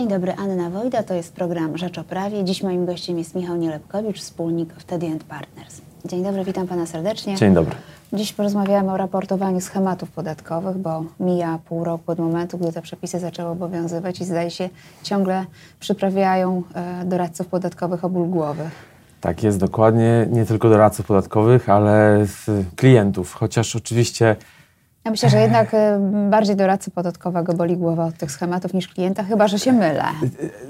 Dzień dobry, Anna Wojda, to jest program Rzecz o Prawie. Dziś moim gościem jest Michał Nielepkowicz, wspólnik Wtedy Partners. Dzień dobry, witam Pana serdecznie. Dzień dobry. Dziś porozmawiamy o raportowaniu schematów podatkowych, bo mija pół roku od momentu, gdy te przepisy zaczęły obowiązywać i zdaje się ciągle przyprawiają e, doradców podatkowych o ból głowy. Tak jest, dokładnie. Nie tylko doradców podatkowych, ale klientów. Chociaż oczywiście ja myślę, że jednak y, bardziej doradcy podatkowego boli głowa od tych schematów niż klienta, chyba że się mylę.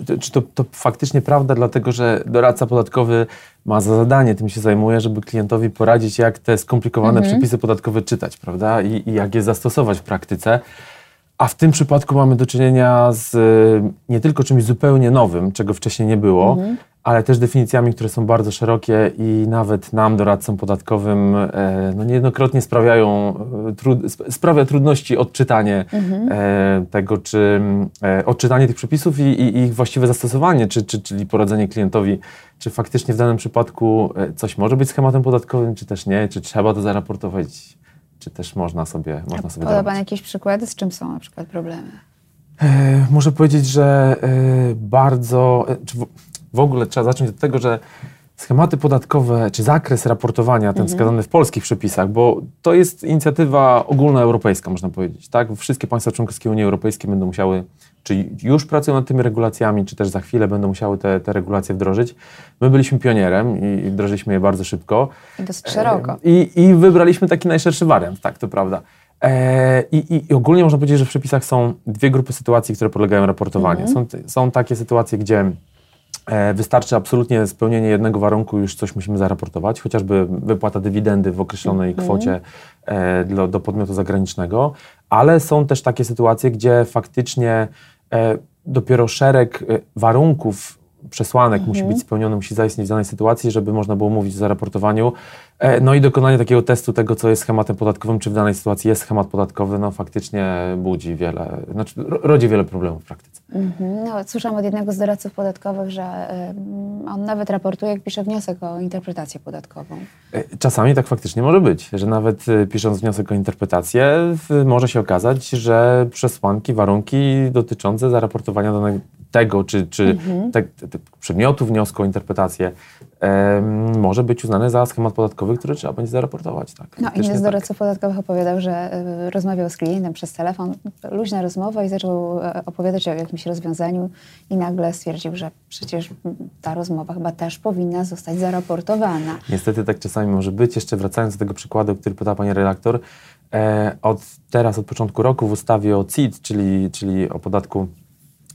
Y, y, czy to, to faktycznie prawda, dlatego że doradca podatkowy ma za zadanie, tym się zajmuje, żeby klientowi poradzić, jak te skomplikowane mhm. przepisy podatkowe czytać, prawda? I, I jak je zastosować w praktyce. A w tym przypadku mamy do czynienia z nie tylko czymś zupełnie nowym, czego wcześniej nie było, mhm ale też definicjami, które są bardzo szerokie i nawet nam, doradcom podatkowym, e, no niejednokrotnie sprawiają, e, trud, sprawia trudności odczytanie mhm. E, tego, czy odczytanie tych przepisów i, i, ich właściwe zastosowanie, czy, czy, czyli poradzenie klientowi, czy faktycznie w danym przypadku coś może być schematem podatkowym, czy też nie, czy trzeba to zaraportować, czy też można sobie można sobie Poda Pan jakieś przykłady, z czym są na przykład problemy? Muszę powiedzieć, że bardzo, w, ogóle trzeba zacząć od tego, że schematy podatkowe, czy zakres raportowania, ten mhm. wskazany w polskich przepisach, bo to jest inicjatywa ogólnoeuropejska, można powiedzieć. Tak? Wszystkie państwa członkowskie Unii Europejskiej będą musiały, czy już pracują nad tymi regulacjami, czy też za chwilę będą musiały te, te regulacje wdrożyć. My byliśmy pionierem i wdrożyliśmy je bardzo szybko. I dosyć szeroko. I, I wybraliśmy taki najszerszy wariant, tak, to prawda. E, I, I, ogólnie można powiedzieć, że w przepisach są dwie grupy sytuacji, które podlegają raportowaniu. Mhm. Są, są takie sytuacje, gdzie E, wystarczy absolutnie spełnienie jednego warunku, już coś musimy zaraportować, chociażby wypłata dywidendy w określonej mm. kwocie e, do, do, podmiotu zagranicznego, ale są też takie sytuacje, gdzie faktycznie e, dopiero szereg e, warunków przesłanek musi być spełniony, musi zaistnieć w danej sytuacji, żeby można było mówić o zaraportowaniu. E, no i dokonanie takiego testu tego, co jest schematem podatkowym, czy w danej sytuacji jest schemat podatkowy, no faktycznie budzi wiele, znaczy rodzi wiele problemów w praktyce. Mhm. No, słyszałam od jednego z doradców podatkowych, że on nawet raportuje, jak pisze wniosek o interpretację podatkową. E, czasami tak faktycznie może być, że nawet e, pisząc wniosek o interpretację, może się okazać, że przesłanki, warunki dotyczące zaraportowania danego tego, czy, czy mhm. te, te, przedmiotu wniosku o interpretację może być uznane za schemat podatkowy, który trzeba będzie zaraportować. Tak. No, inny z doradców tak. podatkowych opowiadał, że y, rozmawiał z klientem przez telefon, luźna rozmowa i zaczął e, opowiadać o jakimś rozwiązaniu i nagle stwierdził, że przecież ta rozmowa chyba też powinna zostać zaraportowana. Niestety tak czasami może być. Jeszcze wracając do tego przykładu, który podał Pani redaktor, e, od teraz, od początku roku w ustawie o CIT, czyli, czyli o podatku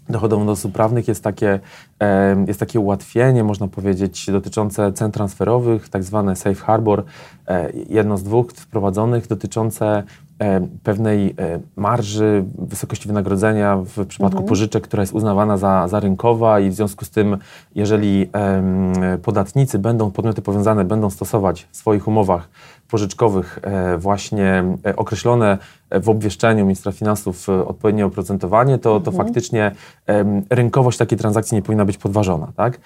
dochodową do osób prawnych jest takie, jest takie ułatwienie, można powiedzieć, dotyczące cen transferowych, tak zwane safe harbor, e, jedno z dwóch wprowadzonych, dotyczące pewnej e, marży, wysokości wynagrodzenia w przypadku mhm. pożyczek, która jest uznawana za, za rynkowa i w związku z tym, jeżeli podatnicy będą, podmioty powiązane będą stosować w swoich umowach pożyczkowych e, właśnie e, określone w obwieszczeniu ministra finansów e, odpowiednie oprocentowanie, to, to mhm. faktycznie rynkowość takiej transakcji nie powinna być podważona. Tak?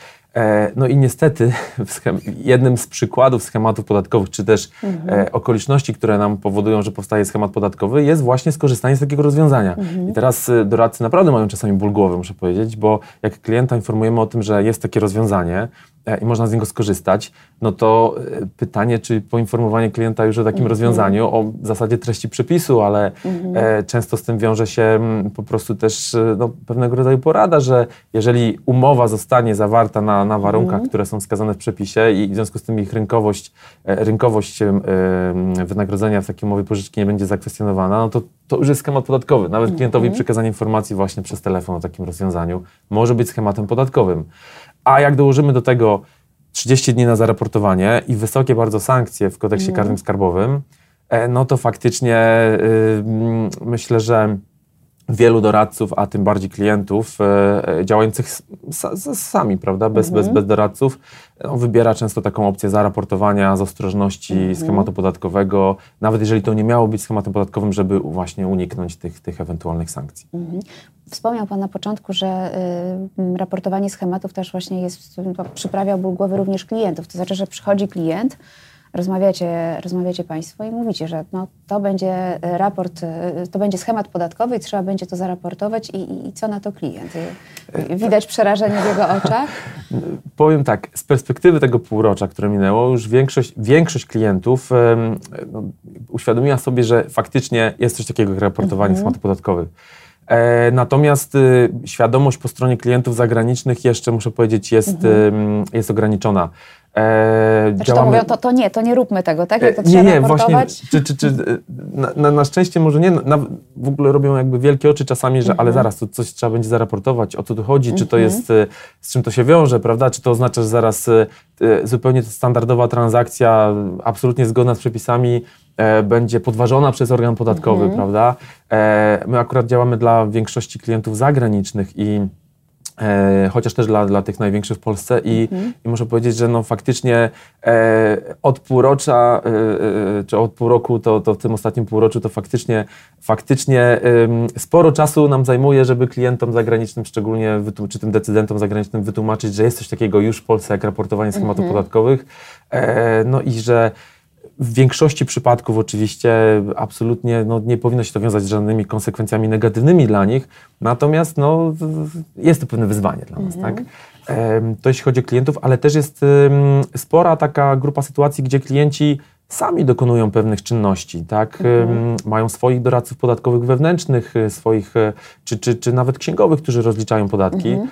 No i niestety jednym z przykładów schematów podatkowych, czy też mhm. okoliczności, które nam powodują, że powstaje schemat podatkowy, jest właśnie skorzystanie z takiego rozwiązania. Mhm. I teraz doradcy naprawdę mają czasami ból głowy, muszę powiedzieć, bo jak klienta informujemy o tym, że jest takie rozwiązanie, E, i można z niego skorzystać, no to e, pytanie, czy poinformowanie klienta już o takim -hmm. rozwiązaniu, o zasadzie treści przepisu, ale mm -hmm. często z tym wiąże się mm, po prostu też no, pewnego rodzaju porada, że jeżeli umowa zostanie zawarta na, na warunkach, -hmm. które są wskazane w przepisie i w związku z tym ich rynkowość, rynkowość wynagrodzenia w takiej umowie pożyczki nie będzie zakwestionowana, no to to już jest schemat podatkowy. Nawet klientowi mhm. przekazanie informacji właśnie przez telefon o takim rozwiązaniu może być schematem podatkowym. A jak dołożymy do tego 30 dni na zaraportowanie i wysokie bardzo sankcje w kodeksie mm. karnym skarbowym, e, no to faktycznie yy, myślę, że wielu doradców, a tym bardziej klientów e, działających sami, prawda, bez, mhm. bez, bez doradców, no, wybiera często taką opcję zaraportowania z ostrożności mhm. schematu podatkowego, nawet jeżeli to nie miało być schematem podatkowym, żeby właśnie uniknąć tych, tych ewentualnych sankcji. Mhm. Wspomniał Pan na początku, że y, raportowanie schematów też właśnie jest, przyprawia ból głowy również klientów. To znaczy, że przychodzi klient, rozmawiacie, rozmawiacie Państwo i mówicie, że no, to będzie raport, to będzie schemat podatkowy i trzeba będzie to zaraportować i, i co na to klient? Widać przerażenie w jego oczach? Powiem tak, z perspektywy tego półrocza, które minęło, już większość, większość klientów no, uświadomiła sobie, że faktycznie jest coś takiego jak raportowanie mhm. schematów podatkowych. E, natomiast y, świadomość po stronie klientów zagranicznych jeszcze, muszę powiedzieć, jest, mhm. jest ograniczona. E, znaczy działamy... to mówią, to, to nie, to nie róbmy tego, tak? Jak to trzeba nie, nie, właśnie, czy, czy, czy, na, na, na szczęście może nie, na, w ogóle robią jakby wielkie oczy czasami, że mhm. ale zaraz, to coś trzeba będzie zaraportować, o co tu chodzi, czy to mhm. jest, y, z czym to się wiąże, prawda? Czy to oznacza, że zaraz y, zupełnie standardowa transakcja, absolutnie zgodna z przepisami, e, będzie podważona przez organ podatkowy, mhm. prawda? E, my akurat działamy dla większości klientów zagranicznych i E, chociaż też dla, dla tych największych w Polsce i, mhm. i muszę powiedzieć, że no faktycznie e, od półrocza, e, e, czy od pół roku, to, to w tym ostatnim półroczu, to faktycznie, faktycznie sporo czasu nam zajmuje, żeby klientom zagranicznym, szczególnie czy tym decydentom zagranicznym wytłumaczyć, że jest coś takiego już w Polsce jak raportowanie schematów mhm. podatkowych, e, no i że w większości przypadków oczywiście absolutnie no, nie powinno się to wiązać z żadnymi konsekwencjami negatywnymi dla nich, natomiast no, jest to pewne wyzwanie dla nas. Tak? To jeśli chodzi o klientów, ale też jest spora taka grupa sytuacji, gdzie klienci sami dokonują pewnych czynności, tak? Mhm. Mają swoich doradców podatkowych wewnętrznych, y, swoich, y, czy, czy, czy nawet księgowych, którzy rozliczają podatki. Mhm.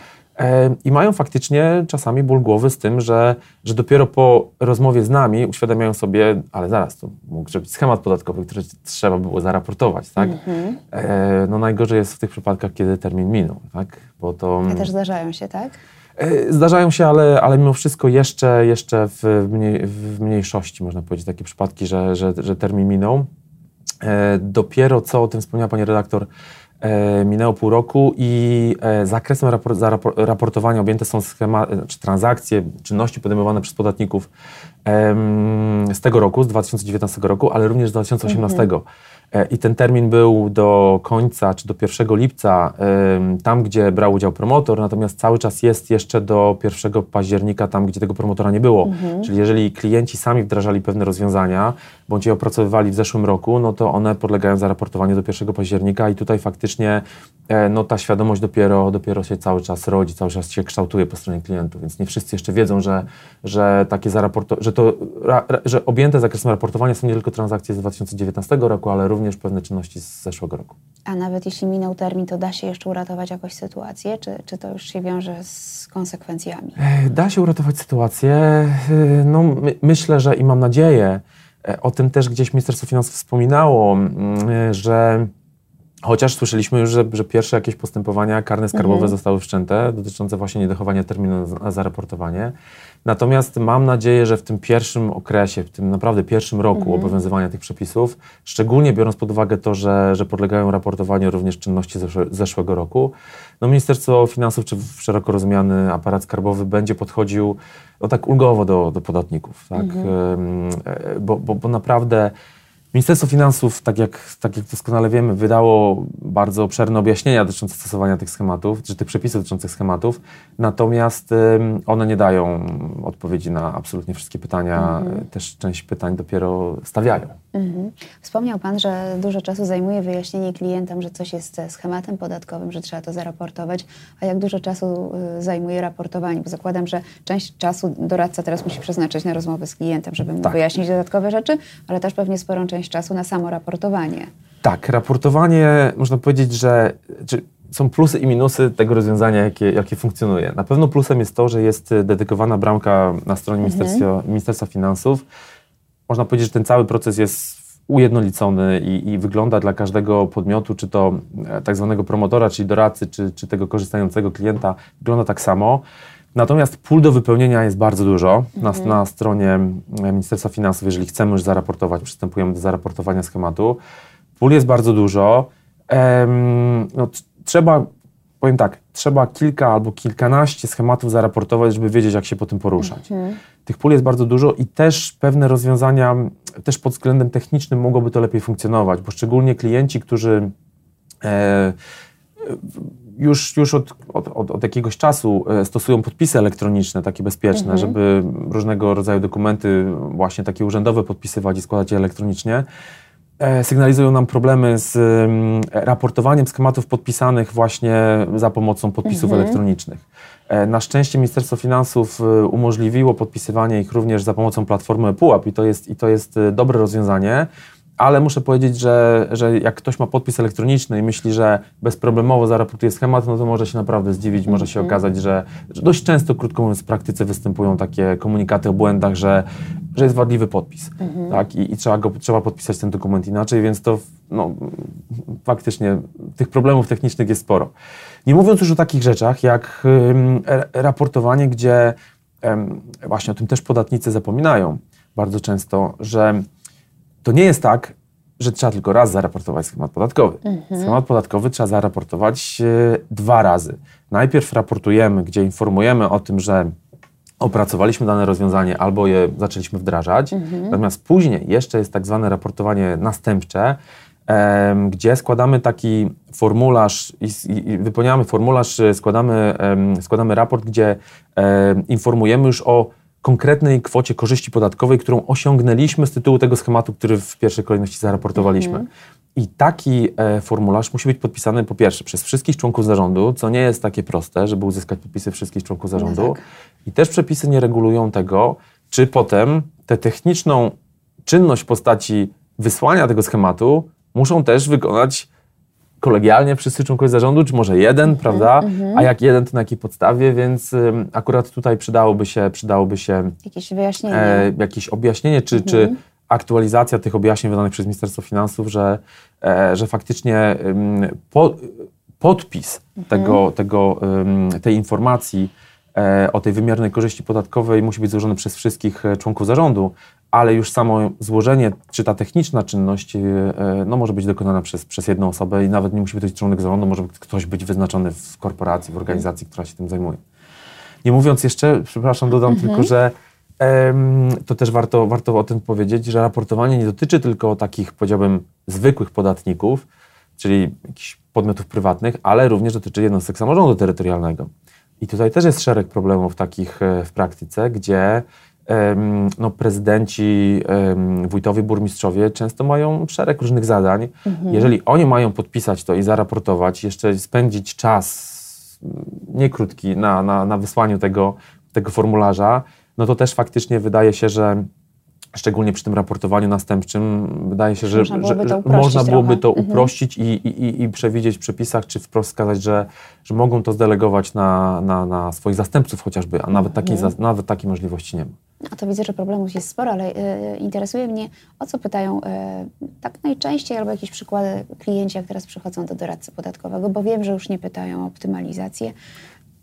I mają faktycznie czasami ból głowy z tym, że, że dopiero po rozmowie z nami uświadamiają sobie, ale zaraz, to mógł być schemat podatkowy, który trzeba było zaraportować, tak? Mm-hmm. No najgorzej jest w tych przypadkach, kiedy termin minął, tak? Bo to... A też zdarzają się, tak? E, zdarzają się, ale, ale mimo wszystko jeszcze, jeszcze w, mniej, w mniejszości, można powiedzieć, takie przypadki, że, że, że termin minął. E, dopiero co, o tym wspomniała Pani redaktor, E, minęło pół roku i e, zakresem raportowania objęte są schema, e, czy transakcje, czynności podejmowane przez podatników z tego roku, z 2019 roku, ale również z 2018. Mhm. E, I ten termin był do końca, czy do 1 lipca, tam gdzie brał udział promotor, natomiast cały czas jest jeszcze do 1 października, tam gdzie tego promotora nie było. Mhm. Czyli jeżeli klienci sami wdrażali pewne rozwiązania, bądź je opracowywali w zeszłym roku, no to one podlegają zaraportowaniu do 1 października i tutaj faktycznie e, no, ta świadomość dopiero, dopiero się cały czas rodzi, cały czas się kształtuje po stronie klientów, więc nie wszyscy jeszcze wiedzą, że, że takie zaraportowanie, że to, że objęte zakresem raportowania są nie tylko transakcje z 2019 roku, ale również również pewne czynności z zeszłego roku. A nawet jeśli minął termin, to da się jeszcze uratować jakąś sytuację, czy, czy to już się wiąże z konsekwencjami? E, da się uratować sytuację. E, no, my, myślę, że i mam nadzieję, e, o tym też gdzieś Ministerstwo Finansów wspominało, że Chociaż słyszeliśmy już, że, że, pierwsze jakieś postępowania karne skarbowe mhm. zostały wszczęte dotyczące właśnie niedochowania terminu na zaraportowanie. Natomiast mam nadzieję, że w tym pierwszym okresie, w tym naprawdę pierwszym roku mhm. obowiązywania tych przepisów, szczególnie biorąc pod uwagę to, że, że podlegają raportowaniu również czynności zeszłe, zeszłego roku, no Ministerstwo Finansów czy szeroko rozumiany aparat skarbowy będzie podchodził no tak ulgowo do, do podatników, tak? Mhm. Bo, bo, bo naprawdę Ministerstwo Finansów, tak jak, tak jak doskonale wiemy, wydało bardzo obszerne objaśnienia dotyczące stosowania tych schematów, czy tych przepisów dotyczących schematów, natomiast one nie dają odpowiedzi na absolutnie wszystkie pytania, mhm. też część pytań dopiero stawiają. Mhm. Wspomniał Pan, że dużo czasu zajmuje wyjaśnienie klientom, że coś jest schematem podatkowym, że trzeba to zaraportować, a jak dużo czasu y, zajmuje raportowanie? Bo zakładam, że część czasu doradca teraz musi przeznaczyć na rozmowy z klientem, żeby mu tak. wyjaśnić dodatkowe rzeczy, ale też pewnie sporą część czasu na samo raportowanie. Tak, raportowanie, można powiedzieć, że są plusy i minusy tego rozwiązania, jakie, jakie funkcjonuje. Na pewno plusem jest to, że jest dedykowana bramka na stronie mhm. Ministerstwa, Ministerstwa Finansów, można powiedzieć, że ten cały proces jest ujednolicony i, i, wygląda dla każdego podmiotu, czy to e, tak zwanego promotora, czyli doradcy, czy, czy tego korzystającego klienta, wygląda tak samo. Natomiast pól do wypełnienia jest bardzo dużo mhm. na, na, stronie e, Ministerstwa Finansów. Jeżeli chcemy już zaraportować, przystępujemy do zaraportowania schematu. Pól jest bardzo dużo. Ehm, no, trzeba powiem tak, trzeba kilka albo kilkanaście schematów zaraportować, żeby wiedzieć, jak się po tym poruszać. Mhm. Tych pól jest bardzo dużo i też pewne rozwiązania, też pod względem technicznym mogłoby to lepiej funkcjonować, bo szczególnie klienci, którzy e, już, już od, od, od, od, jakiegoś czasu e, stosują podpisy elektroniczne, takie bezpieczne, mhm. żeby różnego rodzaju dokumenty, właśnie takie urzędowe, podpisywać i składać je elektronicznie. E, sygnalizują nam problemy z raportowaniem schematów podpisanych właśnie za pomocą podpisów mhm. elektronicznych. E, na szczęście Ministerstwo Finansów umożliwiło podpisywanie ich również za pomocą platformy PUAP i to jest, i to jest dobre rozwiązanie ale muszę powiedzieć, że, że jak ktoś ma podpis elektroniczny i myśli, że bezproblemowo zaraportuje schemat, no to może się naprawdę zdziwić, może się mhm. okazać, że, że, dość często, krótko mówiąc, w praktyce występują takie komunikaty o błędach, że, że jest wadliwy podpis mhm. tak? I, i, trzeba, go, trzeba podpisać ten dokument inaczej, więc to no, faktycznie tych problemów technicznych jest sporo. Nie mówiąc już o takich rzeczach, jak raportowanie, gdzie właśnie o tym też podatnicy zapominają bardzo często, że to nie jest tak, że trzeba tylko raz zaraportować schemat podatkowy. Mhm. Schemat podatkowy trzeba zaraportować e, dwa razy. Najpierw raportujemy, gdzie informujemy o tym, że opracowaliśmy dane rozwiązanie albo je zaczęliśmy wdrażać. Mhm. Natomiast później jeszcze jest tak zwane raportowanie następcze, gdzie składamy taki formularz i, i, wypełniamy formularz, składamy, składamy raport, gdzie informujemy już o konkretnej kwocie korzyści podatkowej, którą osiągnęliśmy z tytułu tego schematu, który w pierwszej kolejności zaraportowaliśmy. Mhm. I taki e, formularz musi być podpisany po pierwsze przez wszystkich członków zarządu, co nie jest takie proste, żeby uzyskać podpisy wszystkich członków zarządu. No tak. I też przepisy nie regulują tego, czy potem tę techniczną czynność w postaci wysłania tego schematu muszą też wykonać kolegialnie wszyscy członkowie zarządu, czy może jeden, -hmm, prawda? -hmm. A jak jeden, to na jakiej podstawie, więc akurat tutaj przydałoby się, przydałoby się jakieś wyjaśnienie, e, jakieś objaśnienie, czy, czy mhm. aktualizacja tych objaśnień wydanych przez Ministerstwo Finansów, że, e, że faktycznie po, podpis mhm. tego, tego, tej informacji o tej wymiernej korzyści podatkowej musi być złożony przez wszystkich e, członków zarządu, ale już samo złożenie, czy ta techniczna czynność e, no, może być dokonana przez, przez jedną osobę i nawet nie musi być członek zarządu, może ktoś być wyznaczony w korporacji, w organizacji, która się tym zajmuje. Nie mówiąc jeszcze, przepraszam, dodam mhm. tylko, że to też warto, warto o tym powiedzieć, że raportowanie nie dotyczy tylko takich, powiedziałbym, zwykłych podatników, czyli jakichś podmiotów prywatnych, ale również dotyczy jednostek samorządu terytorialnego. I tutaj też jest szereg problemów takich e, w praktyce, gdzie no, prezydenci, wójtowie, burmistrzowie często mają szereg różnych zadań. Mhm. Jeżeli oni mają podpisać to i zaraportować, jeszcze spędzić czas nie krótki na, na, na wysłaniu tego, tego formularza, no to też faktycznie wydaje się, że szczególnie przy tym raportowaniu następczym, wydaje się, że można byłoby to, można byłoby to mhm. uprościć mhm. i, i, i przewidzieć w przepisach, czy wprost wskazać, że, że mogą to zdelegować na, na, na swoich zastępców chociażby, a nawet takiej, mhm. nawet takiej możliwości nie ma. A to widzę, że problemów jest sporo, ale y, interesuje mnie, o co pytają y, tak najczęściej, albo jakieś przykłady klienci, jak teraz przychodzą do doradcy podatkowego, bo wiem, że już nie pytają o optymalizację.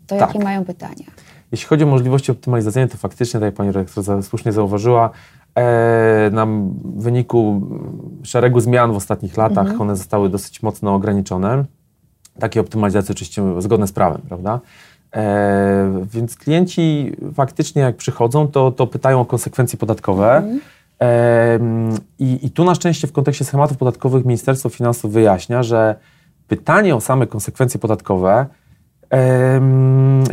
To tak. jakie mają pytania? Jeśli chodzi o możliwości optymalizacyjne, to faktycznie, tak jak Pani redaktor słusznie zauważyła, na wyniku szeregu zmian w ostatnich latach mhm. one zostały dosyć mocno ograniczone. Takie optymalizacje oczywiście zgodne z prawem, prawda? E, więc klienci faktycznie jak przychodzą, to, to pytają o konsekwencje podatkowe. Mhm. E, i, I tu na szczęście w kontekście schematów podatkowych Ministerstwo Finansów wyjaśnia, że pytanie o same konsekwencje podatkowe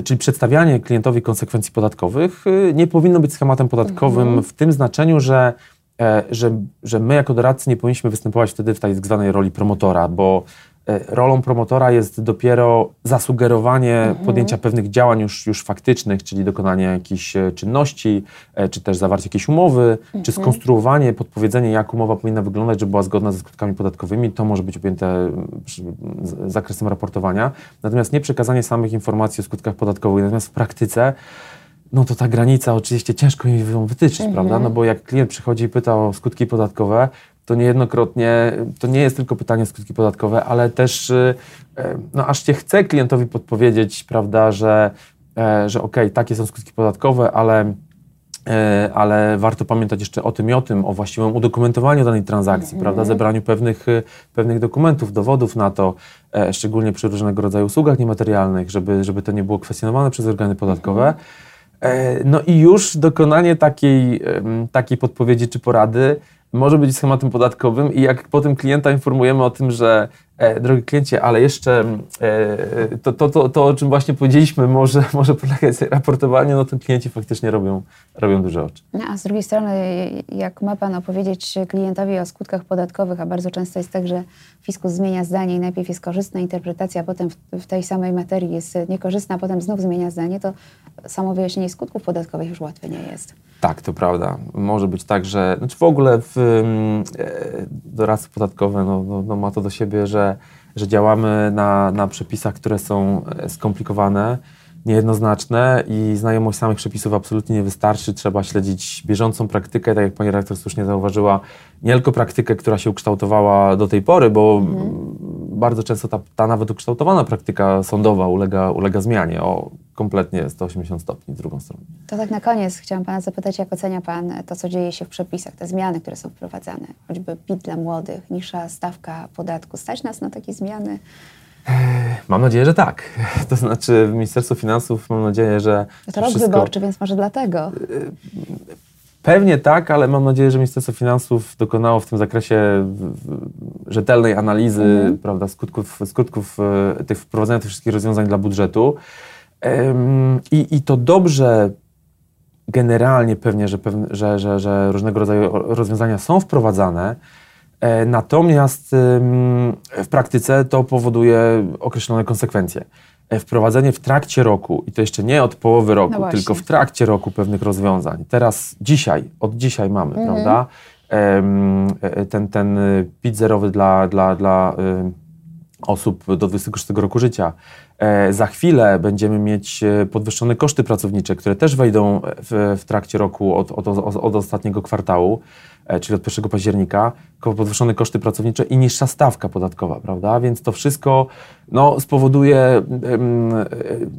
czyli przedstawianie klientowi konsekwencji podatkowych y, nie powinno być schematem podatkowym mhm. w tym znaczeniu, że, e, że, że my jako doradcy nie powinniśmy występować wtedy w tej tak zwanej roli promotora, bo rolą promotora jest dopiero zasugerowanie mhm. podjęcia pewnych działań już, już faktycznych, czyli dokonanie jakichś e, czynności, e, czy też zawarcie jakiejś umowy, mhm. czy skonstruowanie, podpowiedzenie, jak umowa powinna wyglądać, żeby była zgodna ze skutkami podatkowymi. To może być objęte zakresem raportowania. Natomiast nie przekazanie samych informacji o skutkach podatkowych. Natomiast w praktyce no to ta granica oczywiście ciężko ją wytyczyć, mhm. prawda? No bo jak klient przychodzi i pyta o skutki podatkowe, to niejednokrotnie, to nie jest tylko pytanie o skutki podatkowe, ale też, y, e, no aż cię chce klientowi podpowiedzieć, prawda, że, e, że okej, okay, takie są skutki podatkowe, ale e, ale warto pamiętać jeszcze o tym i o tym, o właściwym udokumentowaniu danej transakcji, -hmm. prawda, zebraniu pewnych, pewnych dokumentów, dowodów na to, szczególnie przy różnego rodzaju usługach niematerialnych, żeby, żeby to nie było kwestionowane przez organy podatkowe. -hmm. No i już dokonanie takiej, takiej podpowiedzi czy porady może być schematem podatkowym i jak potem klienta informujemy o tym, że drogi kliencie, ale jeszcze e, to, to, to, to, o czym właśnie powiedzieliśmy, może, może podlegać raportowaniu, no to klienci faktycznie robią, robią duże oczy. No, a z drugiej strony, jak ma Pan opowiedzieć klientowi o skutkach podatkowych, a bardzo często jest tak, że fiskus zmienia zdanie i najpierw jest korzystna interpretacja, a potem w, w tej samej materii jest niekorzystna, a potem znów zmienia zdanie, to samo wyjaśnienie skutków podatkowych już łatwe nie jest. Tak, to prawda. Może być tak, że znaczy w ogóle w, e, doradztwo podatkowe no, no, no, ma to do siebie, że, że działamy na, na przepisach, które są e, skomplikowane, niejednoznaczne i znajomość samych przepisów absolutnie nie wystarczy. Trzeba śledzić bieżącą praktykę, tak jak pani redaktor słusznie zauważyła, nie tylko praktykę, która się ukształtowała do tej pory, bo mhm. Bardzo często ta, ta nawet ukształtowana praktyka sądowa ulega, ulega zmianie o kompletnie 180 stopni w drugą stronę. To tak na koniec chciałam Pana zapytać, jak ocenia Pan to, co dzieje się w przepisach, te zmiany, które są wprowadzane, choćby PIT dla młodych, niższa stawka podatku. Stać nas na takie zmiany? Mam nadzieję, że tak. To znaczy Ministerstwo Finansów, mam nadzieję, że... To rok wszystko... wyborczy, więc może dlatego. Pewnie tak, ale mam nadzieję, że Ministerstwo Finansów dokonało w tym zakresie rzetelnej analizy mhm. prawda, skutków, skutków e, tych wprowadzenia tych wszystkich rozwiązań dla budżetu. I, i to dobrze generalnie pewnie, że, pewne, że, że, że różnego rodzaju rozwiązania są wprowadzane, e, natomiast w praktyce to powoduje określone konsekwencje. E, wprowadzenie w trakcie roku, i to jeszcze nie od połowy roku, no tylko w trakcie roku pewnych rozwiązań. Teraz, dzisiaj, od dzisiaj mamy, mhm. prawda? E, ten, ten PIT zerowy dla, dla, dla osób do 26 roku życia. E, za chwilę będziemy mieć podwyższone koszty pracownicze, które też wejdą w, w trakcie roku od, od, od ostatniego kwartału. E, czyli od 1 października, podwyższone koszty pracownicze i niższa stawka podatkowa, prawda? Więc to wszystko no, spowoduje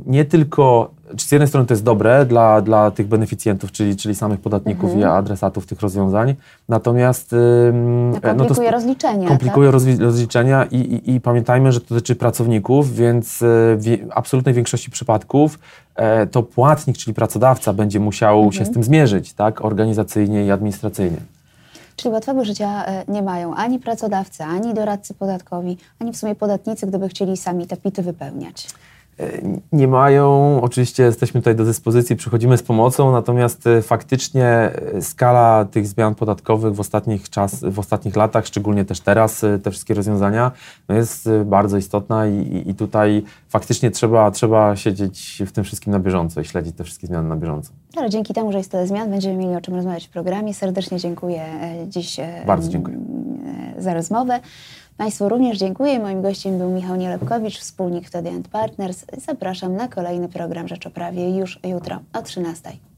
nie tylko, z jednej strony to jest dobre dla, dla tych beneficjentów, czyli, czyli samych podatników mhm. i adresatów tych rozwiązań, natomiast no, komplikuje no to rozliczenia. Komplikuje tak? rozliczenia i, i, i, pamiętajmy, że to dotyczy pracowników, więc e, w absolutnej większości przypadków e, to płatnik, czyli pracodawca będzie musiał mhm. się z tym zmierzyć, tak, organizacyjnie i administracyjnie. Czyli łatwego życia e, nie mają ani pracodawcy, ani doradcy podatkowi, ani w sumie podatnicy, gdyby chcieli sami te pity wypełniać. E, nie mają. Oczywiście jesteśmy tutaj do dyspozycji, przychodzimy z pomocą, natomiast e, faktycznie e, skala tych zmian podatkowych w ostatnich, czas, w ostatnich latach, szczególnie też teraz, te wszystkie rozwiązania, no jest bardzo istotna i, i tutaj faktycznie trzeba, trzeba siedzieć w tym wszystkim na bieżąco i śledzić te wszystkie zmiany na bieżąco. Ale dzięki temu, że jest tyle zmian, będziemy mieli o czym rozmawiać w programie. Serdecznie dziękuję dziś bardzo dziękuję. za rozmowę. Państwu również dziękuję. Moim gościem był Michał Nielepkowicz, wspólnik Wtedy Partners. Zapraszam na kolejny program Rzecz o Prawie już jutro o 13.